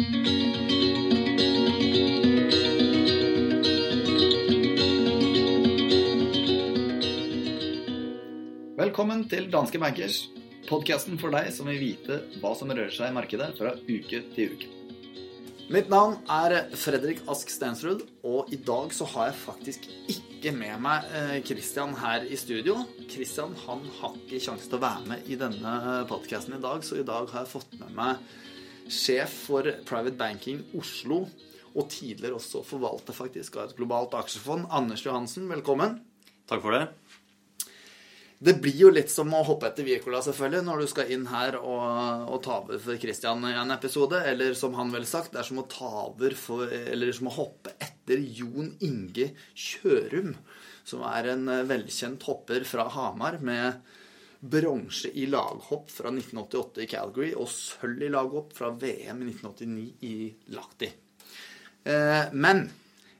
Velkommen til Danske Bankers, podkasten for deg som vil vite hva som rører seg i markedet fra uke til uke. Mitt navn er Fredrik Ask Stensrud, og i dag så har jeg faktisk ikke med meg eh, Christian her i studio. Christian han har ikke sjanse til å være med i denne podkasten i dag, så i dag har jeg fått med meg sjef for Private Banking Oslo, og tidligere også forvalter faktisk av et globalt aksjefond, Anders Johansen. Velkommen. Takk for det. Det blir jo litt som å hoppe etter Wirkola, selvfølgelig, når du skal inn her og, og ta over for Christian i en episode. Eller som han vel sagt, det er som å ta over for Eller som å hoppe etter Jon Inge Kjørum, som er en velkjent hopper fra Hamar med bronse i laghopp fra 1988 i Calgary og sølv i laghopp fra VM i 1989 i Lahti. Eh, men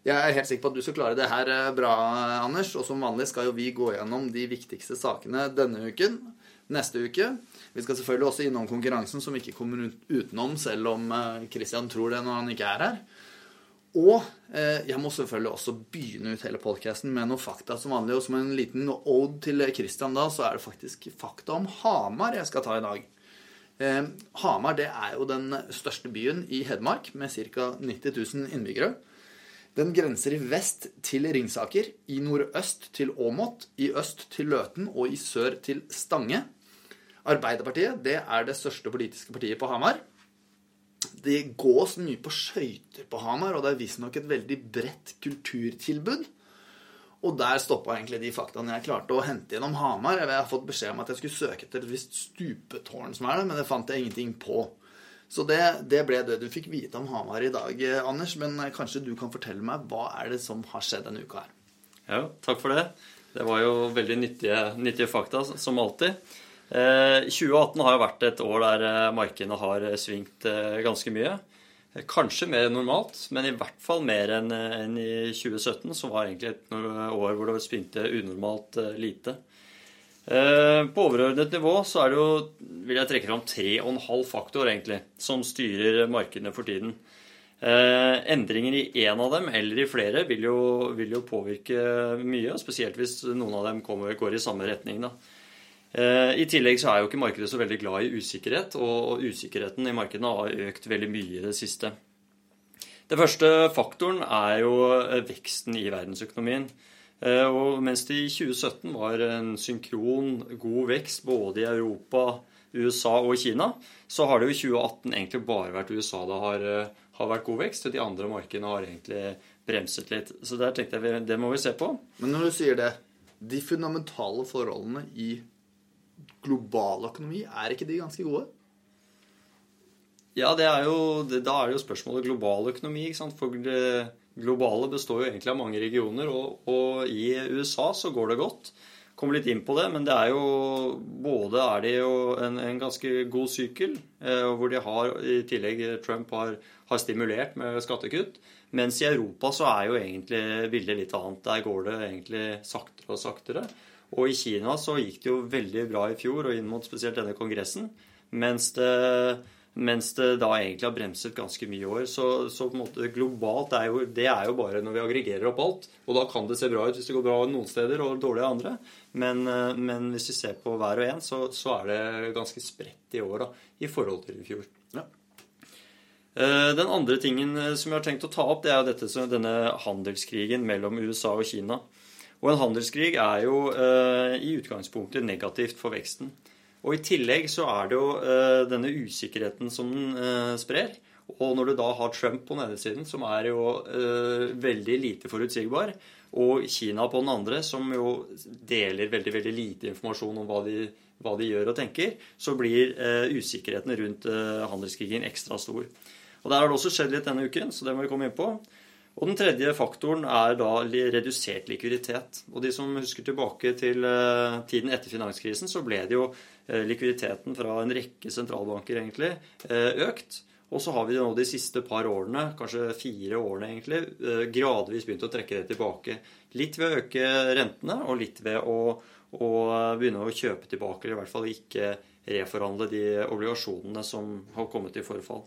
jeg er helt sikker på at du skal klare det her eh, bra, Anders. Og som vanlig skal jo vi gå gjennom de viktigste sakene denne uken. Neste uke. Vi skal selvfølgelig også innom konkurransen, som ikke kommer utenom, selv om eh, Christian tror det når han ikke er her. Og eh, jeg må selvfølgelig også begynne ut hele podkasten med noen fakta som vanlig. Og som en liten ode til Christian da, så er det faktisk fakta om Hamar jeg skal ta i dag. Eh, Hamar det er jo den største byen i Hedmark, med ca. 90 000 innbyggere. Den grenser i vest til Ringsaker, i nordøst til Åmot, i øst til Løten og i sør til Stange. Arbeiderpartiet det er det største politiske partiet på Hamar. Det gås mye på skøyter på Hamar, og det er visstnok et veldig bredt kulturtilbud. Og der stoppa egentlig de faktaene jeg klarte å hente gjennom Hamar. Jeg har fått beskjed om at jeg skulle søke etter et visst stupetårn som er der, men det fant jeg ingenting på. Så det, det, ble det du fikk vite om Hamar i dag, Anders. Men kanskje du kan fortelle meg hva er det som har skjedd denne uka her? Ja, takk for det. Det var jo veldig nyttige, nyttige fakta, som alltid. Eh, 2018 har jo vært et år der eh, markedene har svingt eh, ganske mye. Kanskje mer enn normalt, men i hvert fall mer enn, enn i 2017, som var egentlig et år hvor det svingte unormalt eh, lite. Eh, på overordnet nivå så er det jo, vil jeg trekke fram tre og en halv faktor egentlig, som styrer markedene for tiden. Eh, endringer i én av dem eller i flere vil jo, vil jo, påvirke mye, spesielt hvis noen av dem kommer, går i samme retning. Da. Eh, I tillegg så er jo ikke markedet så veldig glad i usikkerhet, og usikkerheten i markedene har økt veldig mye i det siste. Det første faktoren er jo veksten i verdensøkonomien. Eh, og mens det i 2017 var en synkron god vekst både i Europa, USA og Kina, så har det jo i 2018 egentlig bare vært USA det har, eh, har vært god vekst. Og de andre markedene har egentlig bremset litt. Så der tenkte jeg det må vi se på. Men når du sier det, de fundamentale forholdene i global økonomi, er ikke de ganske gode? Ja, det er jo, da er det jo spørsmålet global økonomi. ikke sant? For globale består jo egentlig av mange regioner, og, og, i USA så går det godt. Kommer litt inn på det, men det er jo både er det jo en, en ganske god sykkel, eh, hvor de har i tillegg Trump har, har, stimulert med skattekutt. Mens i Europa så er jo egentlig bildet litt annet. Der går det egentlig saktere og saktere. Og i Kina så gikk det jo veldig bra i fjor, og inn mot spesielt denne kongressen. Mens det mens det da egentlig har bremset ganske mye i år. Så, så, på en måte globalt er jo, det er jo bare når vi aggregerer opp alt. Og da kan det se bra ut hvis det går bra noen steder og dårlig andre. Men, men hvis vi ser på hver og en, så, så er det ganske spredt i år da, i forhold til i fjor. Ja. Eh, den andre tingen eh, som jeg har tenkt å ta opp, det er jo dette, denne handelskrigen mellom USA og Kina. Og en handelskrig er jo i utgangspunktet negativt for veksten. Og i tillegg så er det jo eh, denne usikkerheten som den eh, sprer. Og når du da har Trump på den ene siden, som er jo uh, veldig lite forutsigbar, og Kina på den andre, som jo deler veldig veldig lite informasjon om hva de, hva de gjør og tenker, så blir usikkerheten rundt handelskrigen ekstra stor. Og Der har det også skjedd litt denne uken, så det må vi komme inn på. Og Den tredje faktoren er da redusert likviditet. Og De som husker tilbake til tiden etter finanskrisen, så ble det jo Eh, likviditeten fra en rekke sentralbanker egentlig eh, økt. Og så har vi nå de siste par årene, kanskje fire årene egentlig, eh, gradvis begynt å trekke det tilbake. Litt ved å øke rentene, og litt ved å, å begynne å kjøpe tilbake, eller i hvert fall ikke reforhandle de obligasjonene som har kommet i forfall.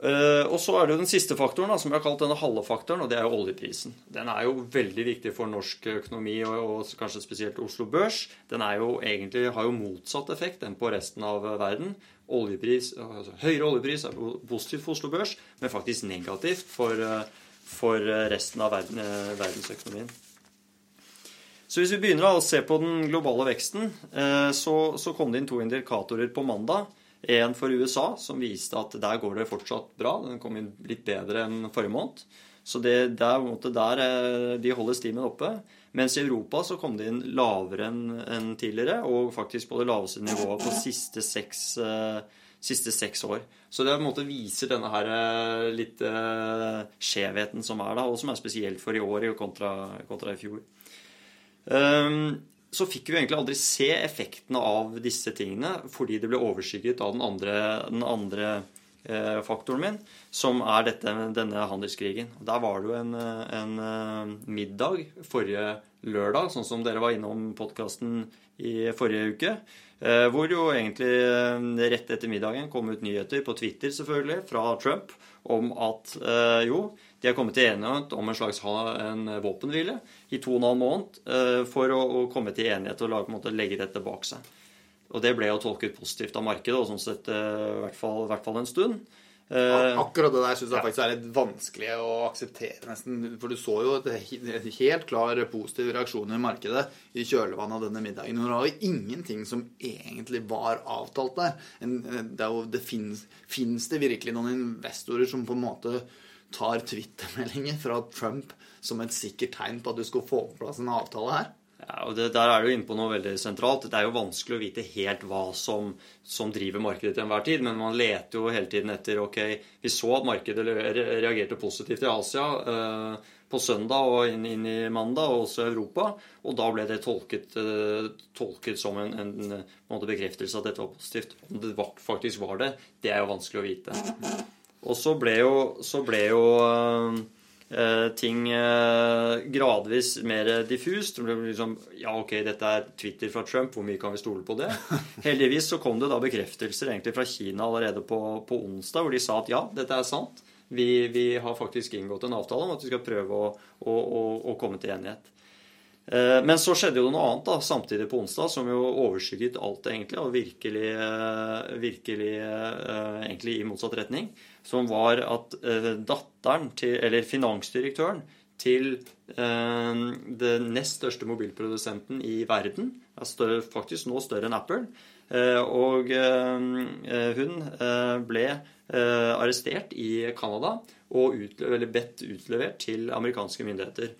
Eh, og så er det jo den siste faktoren, som jeg har kalt denne halve faktoren, og det er jo oljeprisen. Den er jo veldig viktig for norsk økonomi, og, kanskje spesielt Oslo Børs. Den er jo egentlig, har jo motsatt effekt enn på resten av verden. Oljepris, altså, høyere oljepris er positivt for Oslo Børs, men faktisk negativt for, for resten av verden, verdensøkonomien. Så hvis vi begynner å se på den globale veksten, eh, så, så kom det inn to indikatorer på mandag. En for USA, som viste at der går det fortsatt bra. Den kom inn litt bedre enn forrige måned. Så det, er måte der eh, de holder stimen oppe. Mens i Europa så kom det inn lavere enn tidligere, og faktisk på det laveste nivået på siste seks, uh, siste seks år. Så det måte viser denne her uh, litt skjevheten som er da, og som er spesielt for i år kontra, kontra i fjor. Um, så fikk vi egentlig aldri se effektene av disse tingene fordi det ble overskygget av den andre, den andre eh, faktoren min, som er dette, denne handelskrigen. Der var det jo en, en, eh, middag forrige lørdag, sånn som dere var innom podkasten i forrige uke. Eh, hvor jo egentlig eh, rett etter middagen kom ut nyheter på Twitter selvfølgelig, fra Trump om at eh, jo, de har kommet til enighet om en slags en våpenhvile i to og en halv måned eh, for å, å, komme til enighet og lage, måte, legge dette bak seg. Og det ble jo tolket positivt av markedet, og sånn sett eh, i hvert fall, i hvert fall en stund. Eh, akkurat det der syns jeg faktisk er litt vanskelig å akseptere, nesten. For du så jo et helt klar positiv reaksjon i markedet i kjølvannet av denne middagen. Og Det var jo ingenting som egentlig var avtalt der. Det, jo, det finnes det virkelig noen investorer som på en måte tar Twitter-meldinger fra Trump som et sikkert tegn på at du skulle få på plass en avtale her? Ja, og det, Der er du inne på noe veldig sentralt. Det er jo vanskelig å vite helt hva som, som, driver markedet til enhver tid, men man leter jo hele tiden etter Ok, vi så at markedet reagerte positivt i Asia eh, på søndag og inn, inn, i mandag, og også i Europa. Og da ble det tolket, eh, tolket som en, en, en bekreftelse at dette var positivt. Om det faktisk var det, det er jo vanskelig å vite. Og så ble jo, så ble jo uh, ting uh, gradvis mer diffust. Det ble liksom Ja, ok, dette er Twitter fra Trump, hvor mye kan vi stole på det? Heldigvis så kom det da bekreftelser egentlig fra Kina allerede på, på onsdag, hvor de sa at ja, dette er sant. Vi, vi, har faktisk inngått en avtale om at vi skal prøve å, å, å, å komme til enighet. Eh, men så skjedde jo noe annet da, samtidig på onsdag som jo overskygget alt egentlig, og virkelig, eh, virkelig eh, egentlig i motsatt retning. Som var at datteren til, eller finansdirektøren til den nest største mobilprodusenten i verden, er større, faktisk nå større enn Apple, og hun ble arrestert i Canada og utlevert, bedt utlevert til amerikanske myndigheter.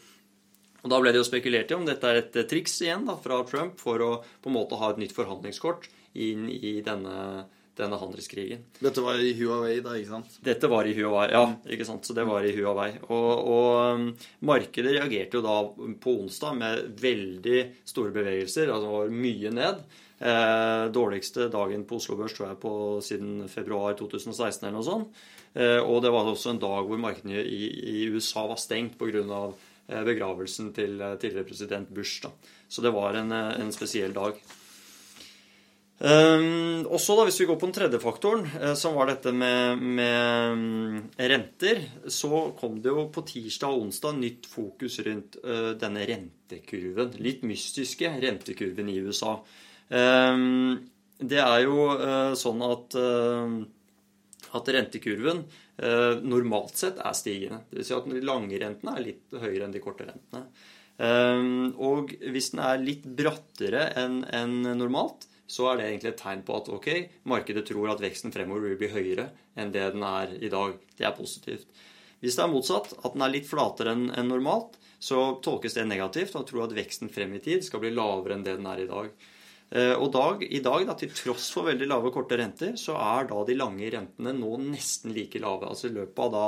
Og Da ble det jo spekulert i om dette er et eh, triks igjen da, fra Trump for å på en måte ha et nytt forhandlingskort inn i denne, denne handelskrigen. Dette var i Huawei, da, ikke sant? Dette var i Huawei, ja. ikke sant? Så det var i Huawei. Og, og um, markedet reagerte jo da på onsdag med veldig store bevegelser. Altså det var mye ned. Eh, dårligste dagen på Oslo Børs tror jeg på siden februar 2016 eller noe sånt. Eh, og det var også en dag hvor markedene i, i USA var stengt pga. Eh, begravelsen til eh, tidligere president Bush. Da. Så det var en, eh, en spesiell dag. Um, også da, Hvis vi går på den tredje faktoren, som var dette med, med um, renter, så kom det jo på tirsdag og onsdag nytt fokus rundt uh, denne rentekurven. Litt mystiske rentekurven i USA. Um, det er jo uh, sånn at, uh, at rentekurven normalt sett er stigende. Dvs. Si at de lange rentene er litt høyere enn de korte rentene. Eh, og hvis den er litt brattere enn normalt, så er det egentlig et tegn på at ok, markedet tror at veksten fremover vil bli høyere enn det den er i dag. Det er positivt. Hvis det er motsatt, at den er litt flatere enn normalt, så tolkes det negativt og tror at veksten frem i tid skal bli lavere enn det den er i dag. Eh, og dag, i dag, da, til tross for veldig lave korte renter, så er da de lange rentene nå nesten like lave. Altså i løpet av da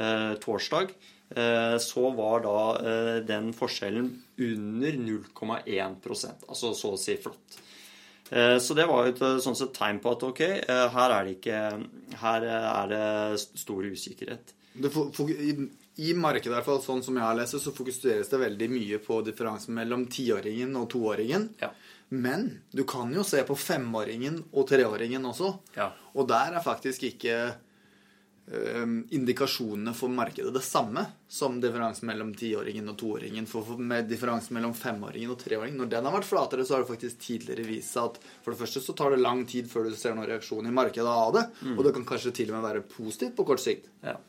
eh, torsdag eh, så var da eh, den forskjellen under 0,1% Altså så å si flatt. Eh, så det var jo et eh, sånn sett tegn på at ok, her er det ikke Her er det stor usikkerhet. Det, I markedet, i hvert fall, sånn som jeg har lest, så fokuseres det veldig mye på differansen mellom tiåringen og toåringen. Ja. Men du kan jo se på femåringen og treåringen også. Ja. Og der er faktisk ikke eh, indikasjonene for markedet det samme som differansen mellom tiåringen og toåringen. For, med differansen mellom femåringen og treåringen, når den har vært flatere, så har det faktisk tidligere vist seg at for det første så tar det lang tid før du ser noen reaksjon i markedet av det, og det kan kanskje til og med være positivt på kort sikt. Ja.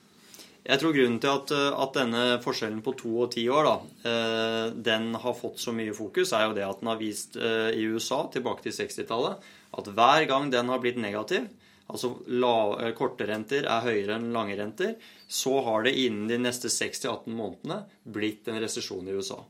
Jeg tror grunnen til at, at, denne forskjellen på to og ti år da, eh, den har fått så mye fokus, er jo det at den har vist eh, i USA tilbake til 60-tallet at hver gang den har blitt negativ, altså eh, korte renter er høyere enn lange renter, så har det innen de neste 6-18 månedene blitt en resesjon i USA.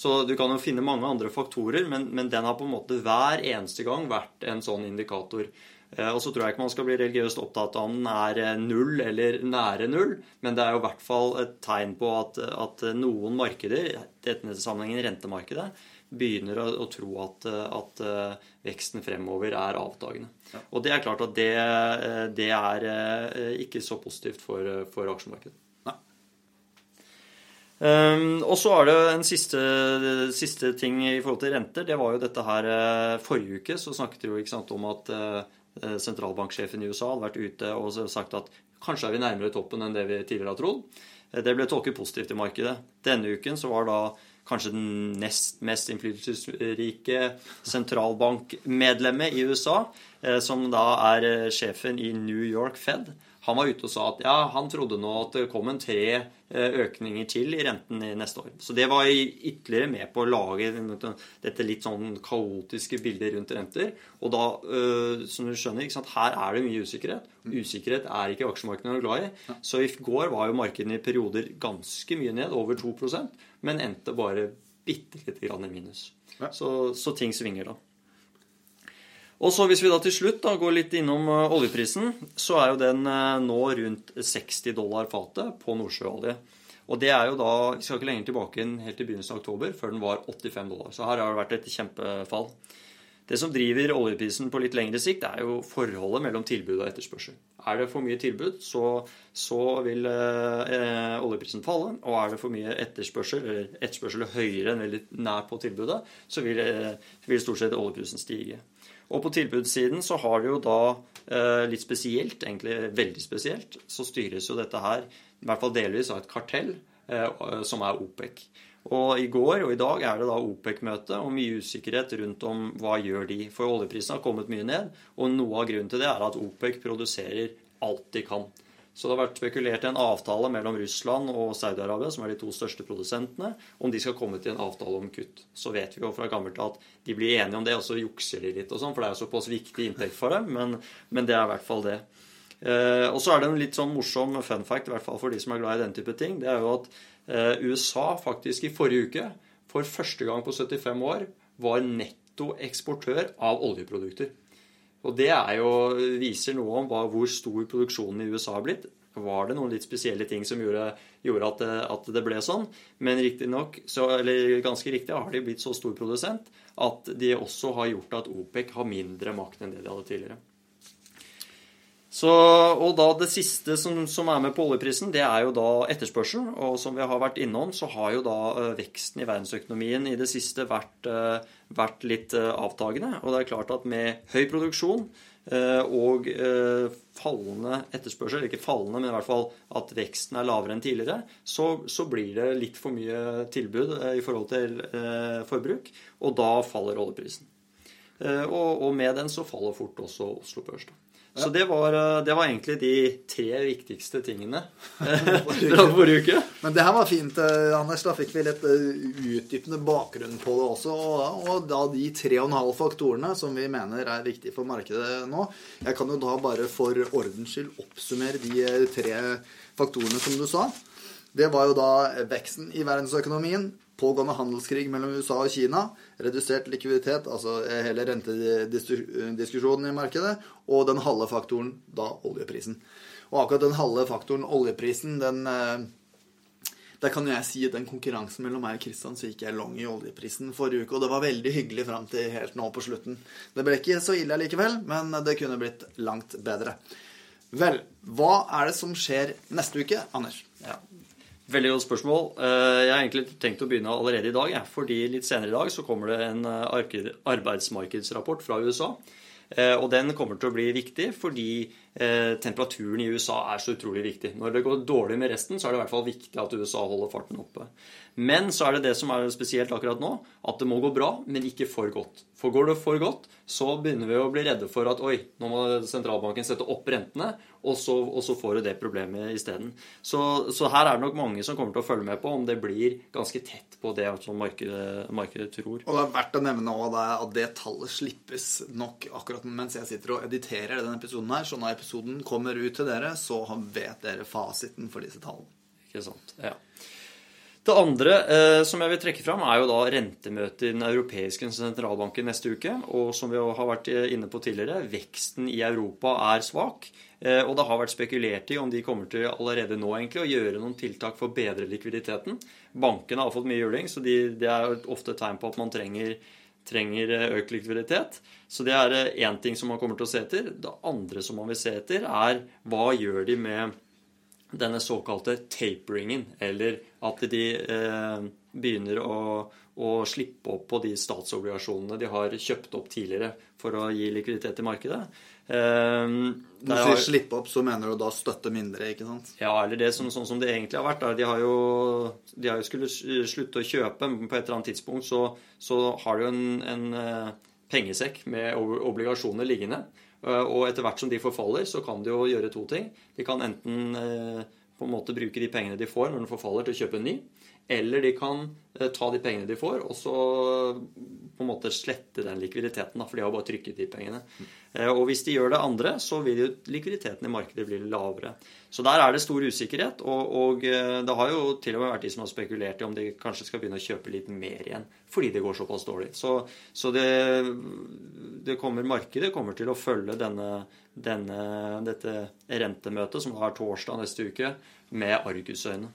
Så du kan jo finne mange andre faktorer, men, men den har på en måte hver eneste gang vært en sånn indikator. Eh, og så tror jeg ikke man skal bli religiøst opptatt av om den er eh, null eller nære null, men det er jo i hvert fall et tegn på at, at noen markeder, i dette sammenhengen rentemarkedet, begynner å, å tro at, at, eh, veksten fremover er avtagende. Ja. Og det er klart at det, det er ikke så positivt for, for aksjemarkedet. Um, og så er det en siste, siste, ting i forhold til renter. Det var jo dette her Forrige uke så snakket vi jo ikke sant, om at sentralbanksjefen i USA hadde vært ute og sagt at kanskje er vi nærmere toppen enn det vi tidligere har trodd. Eh, det ble tolket positivt i markedet. Denne uken så var da kanskje den nest mest innflytelsesrike sentralbankmedlemmet i USA, eh, som da er sjefen i New York Fed, han var ute og sa at ja, han trodde nå at det kom en tre eh, økninger til i renten i neste år. Så det var ytterligere med på å lage dette litt sånn kaotiske bildet rundt renter. Og da, eh, som du skjønner, her er det mye usikkerhet. Usikkerhet er ikke aksjemarkedene glad i. Så i går var jo markedene i perioder ganske mye ned, over 2% men endte bare bitte lite grann i minus. Så, så ting svinger da. Og så Hvis vi da til slutt da går litt innom eh, oljeprisen, så er jo den eh, nå rundt 60 dollar fatet på nordsjøolje. Og det er jo da, Vi skal ikke lenger tilbake enn helt til begynnelsen av oktober, før den var 85 dollar. Så her har det vært et kjempefall. Det som driver oljeprisen på litt lengre sikt, er jo forholdet mellom tilbud og etterspørsel. Er det for mye tilbud, så, så vil eh, oljeprisen falle. Og er det for mye etterspørsel, eller etterspørsel er høyere enn veldig nær på tilbudet, så vil, eh, vil stort sett oljeprisen stige. Og på tilbudssiden så har det jo da eh, litt spesielt, egentlig veldig spesielt, så styres jo dette her i hvert fall delvis av et kartell eh, som er OPEC. Og i går og i dag er det da OPEC-møte og mye usikkerhet rundt om hva gjør de. For oljeprisen har kommet mye ned, og noe av grunnen til det er at OPEC produserer alt de kan. Så det har vært spekulert i en avtale mellom Russland og Saudi-Arabia, som er de to største produsentene, om de skal komme til en avtale om kutt. Så vet vi jo fra gammelt at de blir enige om det, og så jukser de litt og sånn, for det er jo såpass viktig inntekt for dem, men, men det er i hvert fall det. Eh, og så er det en litt sånn morsom fun fact, i hvert fall for de som er glad i den type ting. Det er jo at eh, USA faktisk i forrige uke, for første gang på 75 år, var nettoeksportør av oljeprodukter. Og det jo, viser noe om hva, hvor stor produksjonen i USA har blitt. Var det noen litt spesielle ting som gjorde, gjorde at, det, at, det, ble sånn? Men riktig nok, så, eller ganske riktig har de blitt så stor produsent at de også har gjort at OPEC har mindre makt enn det de hadde tidligere. Så, og da Det siste som, som, er med på oljeprisen, det er jo da etterspørsel. Og som vi har vært innom, så har jo da uh, veksten i verdensøkonomien i det siste vært, uh, vært litt uh, avtagende. Og det er klart at med høy produksjon og fallende etterspørsel, ikke fallende, men i hvert fall at veksten er lavere enn tidligere, så, så blir det litt for mye tilbud i forhold til forbruk. Og da faller oljeprisen. Og, og med den så faller fort også Oslo Børs. da. Så det var, eh, det var, egentlig de tre viktigste tingene fra forrige uke. Men det her var fint, eh, Anders. Da fikk vi litt eh, utdypende bakgrunn på det også. Og da de tre og en halv faktorene som vi mener er viktige for markedet nå. Jeg kan jo da bare for ordens skyld oppsummere de tre faktorene som du sa. Det var jo da veksten i verdensøkonomien, pågående handelskrig mellom USA og Kina, redusert likviditet, altså hele rentediskusjonen i markedet, og den halve faktoren, da oljeprisen. Og akkurat den halve faktoren, oljeprisen, den eh, der kan jeg si at den konkurransen mellom meg og Kristian så gikk jeg long i oljeprisen forrige uke, og det var veldig hyggelig fram til helt nå på slutten. Det ble ikke så ille likevel, men det kunne blitt langt bedre. Vel, hva er det som skjer neste uke, Anders? Ja, Veldig godt spørsmål. Eh, jeg har egentlig tenkt å begynne allerede i dag. Fordi litt senere i dag så kommer det en eh, arbeidsmarkedsrapport fra USA. Eh, og den kommer til å bli viktig fordi eh, temperaturen i USA er så utrolig viktig. Når det går dårlig med resten, så er det i hvert fall viktig at USA holder farten oppe. Men så er det det som er spesielt akkurat nå, at det må gå bra, men ikke for godt. For går det for godt, så begynner vi å bli redde for at oi, nå må sentralbanken sette opp rentene, og så, og så får du det problemet isteden. Så, så her er det nok mange som kommer til å følge med på om det blir ganske tett på det som markedet, markedet tror. Og det er verdt å nevne også at det tallet slippes nok akkurat mens jeg sitter og editerer denne episoden her. Så når episoden kommer ut til dere, så vet dere fasiten for disse tallene. Ikke sant, ja. Det andre eh, som jeg vil trekke fram, er jo da rentemøtet i Den europeiske sentralbanken neste uke. Og som vi har vært inne på tidligere, veksten i Europa er svak. Eh, og det har vært spekulert i om de kommer til allerede nå egentlig å gjøre noen tiltak for å bedre likviditeten. Bankene har fått mye juling, så de, det er ofte et tegn på at man trenger, trenger eh, økt likviditet. Så det er én eh, ting som man kommer til å se etter. Det andre som man vil se etter, er hva gjør de med denne såkalte taperingen, eller at de eh, begynner å, å, slippe opp på de statsobligasjonene de har kjøpt opp tidligere for å gi likviditet i markedet. Eh, Når du sier slippe opp, så mener du da støtte mindre, ikke sant? Ja, eller det som, sånn som det egentlig har vært. De har jo, de har jo skulle slutte å kjøpe, men på et eller annet tidspunkt så, så har de jo en, en eh, pengesekk med obligasjoner liggende. Eh, og etter hvert som de forfaller, så kan de jo gjøre to ting. De kan enten eh, på en måte bruke de pengene de får når den forfaller, til å kjøpe en ny. Eller de kan eh, ta de pengene de får, og så på en måte slette den likviditeten. For de har bare trykket de pengene. Og hvis de gjør det andre, så vil jo likviditeten i markedet bli lavere. Så der er det stor usikkerhet. Og, og det har jo til og med vært de som har spekulert i om de kanskje skal begynne å kjøpe litt mer igjen fordi det går såpass dårlig. Så, så det, det kommer, markedet kommer til å følge denne, denne, dette rentemøtet, som er torsdag neste uke, med argusøyne.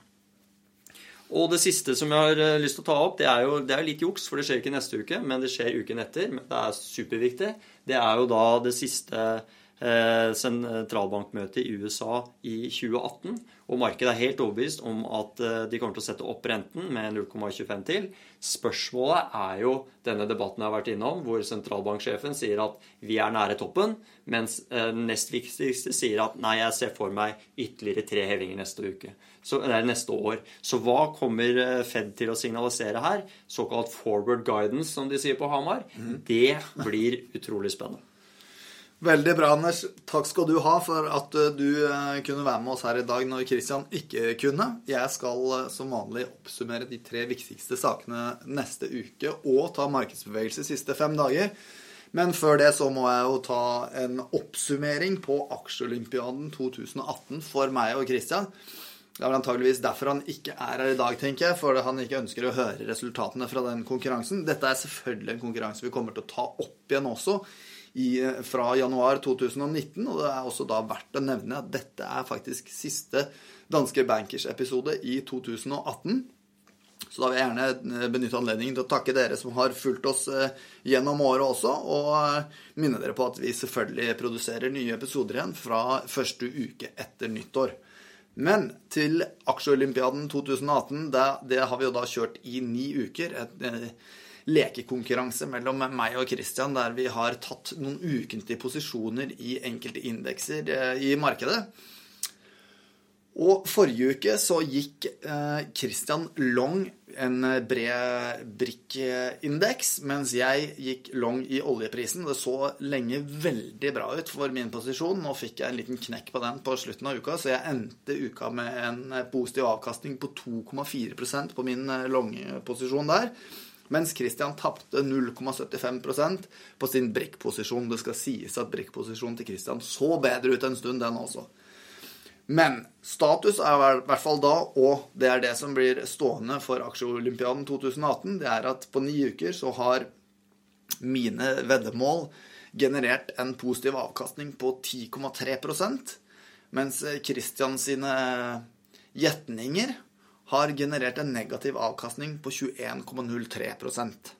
Og det siste som jeg har eh, lyst til å ta opp, det er jo det er litt juks, for det skjer ikke neste uke, men det skjer uken etter. Men det er superviktig. Det er jo da det siste Eh, sentralbankmøtet i USA i 2018. Og markedet er helt overbevist om at eh, de kommer til å sette opp renten med 0,25 til. Spørsmålet er jo denne debatten jeg har vært innom, hvor sentralbanksjefen sier at vi er nære toppen, mens eh, nest viktigste sier at nei, jeg ser for meg ytterligere tre hevinger neste uke. Så, er neste år. Så hva kommer Fed til å signalisere her? Såkalt forward guidance, som de sier på Hamar. Mm. Det blir utrolig spennende. Veldig bra, Anders. Takk skal du ha for at eh, du eh, kunne være med oss her i dag når Christian ikke kunne. Jeg skal eh, som vanlig oppsummere de tre viktigste sakene neste uke og ta markedsbevegelse de siste fem dager. Men før det så må jeg jo ta en oppsummering på Aksjeolympiaden 2018 for meg og Christian. Det er vel antageligvis derfor han ikke er her i dag, tenker jeg. For han ikke ønsker å høre resultatene fra den konkurransen. Dette er selvfølgelig en konkurranse vi kommer til å ta opp igjen også i, fra januar 2019. Og det er også da verdt å nevne at dette er faktisk siste Danske Bankers-episode i 2018. Så da vil jeg gjerne benytte anledningen til å takke dere som har fulgt oss eh, gjennom året også, og eh, minne dere på at vi selvfølgelig produserer nye episoder igjen fra første uke etter nyttår. Men til Aksjeolympiaden 2018, det, det, har vi jo da kjørt i ni uker. Et, eh, lekekonkurranse mellom meg og Christian der vi har tatt noen ukentlige posisjoner i enkelte indekser eh, i markedet. Og forrige uke så gikk eh, Christian long en bred brikkindeks, mens jeg gikk long i oljeprisen. Det så lenge veldig bra ut for min posisjon. Nå fikk jeg en liten knekk på den på slutten av uka, så jeg endte uka med en positiv avkastning på 2,4% på min eh, long-posisjon der. Mens Christian tapte 0,75% på sin brikkposisjon. Det skal sies at brikkposisjonen til Christian så bedre ut en stund, den også. Men status er i hvert fall da, og det er det som blir stående for Aksjeolympiaden 2018, det er at på ni uker så har mine veddemål generert en positiv avkastning på 10,3% mens Christian sine gjetninger har generert en negativ avkastning på 21,03%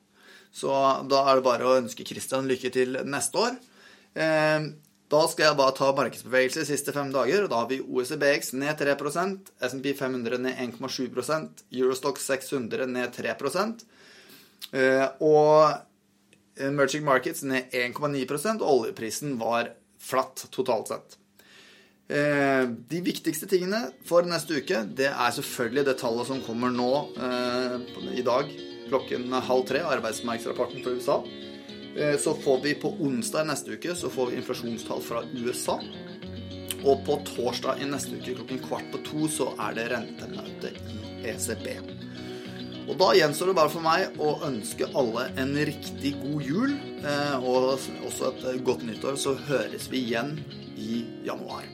Så da er det bare å ønske Christian lykke til neste år. Eh, da skal jeg bare ta markedsbevegelse de siste fem dager. og Da har vi OECBX ned 3% SMP 500 ned 1,7% Eurostock 600 ned 3 eh, og Emerging Markets ned 1,9 og oljeprisen var flatt totalt sett. Eh, de viktigste tingene for neste uke, det er selvfølgelig det tallet som kommer nå eh, i dag klokken halv tre, arbeidsmarkedsrapporten fra USA. Eh, så får vi på onsdag neste uke så får vi inflasjonstall fra USA. Og på torsdag i neste uke klokken kvart på to så er det rentemøte i ECB. Og da gjenstår det bare for meg å ønske alle en riktig god jul, og også et godt nyttår. Så høres vi igjen i januar.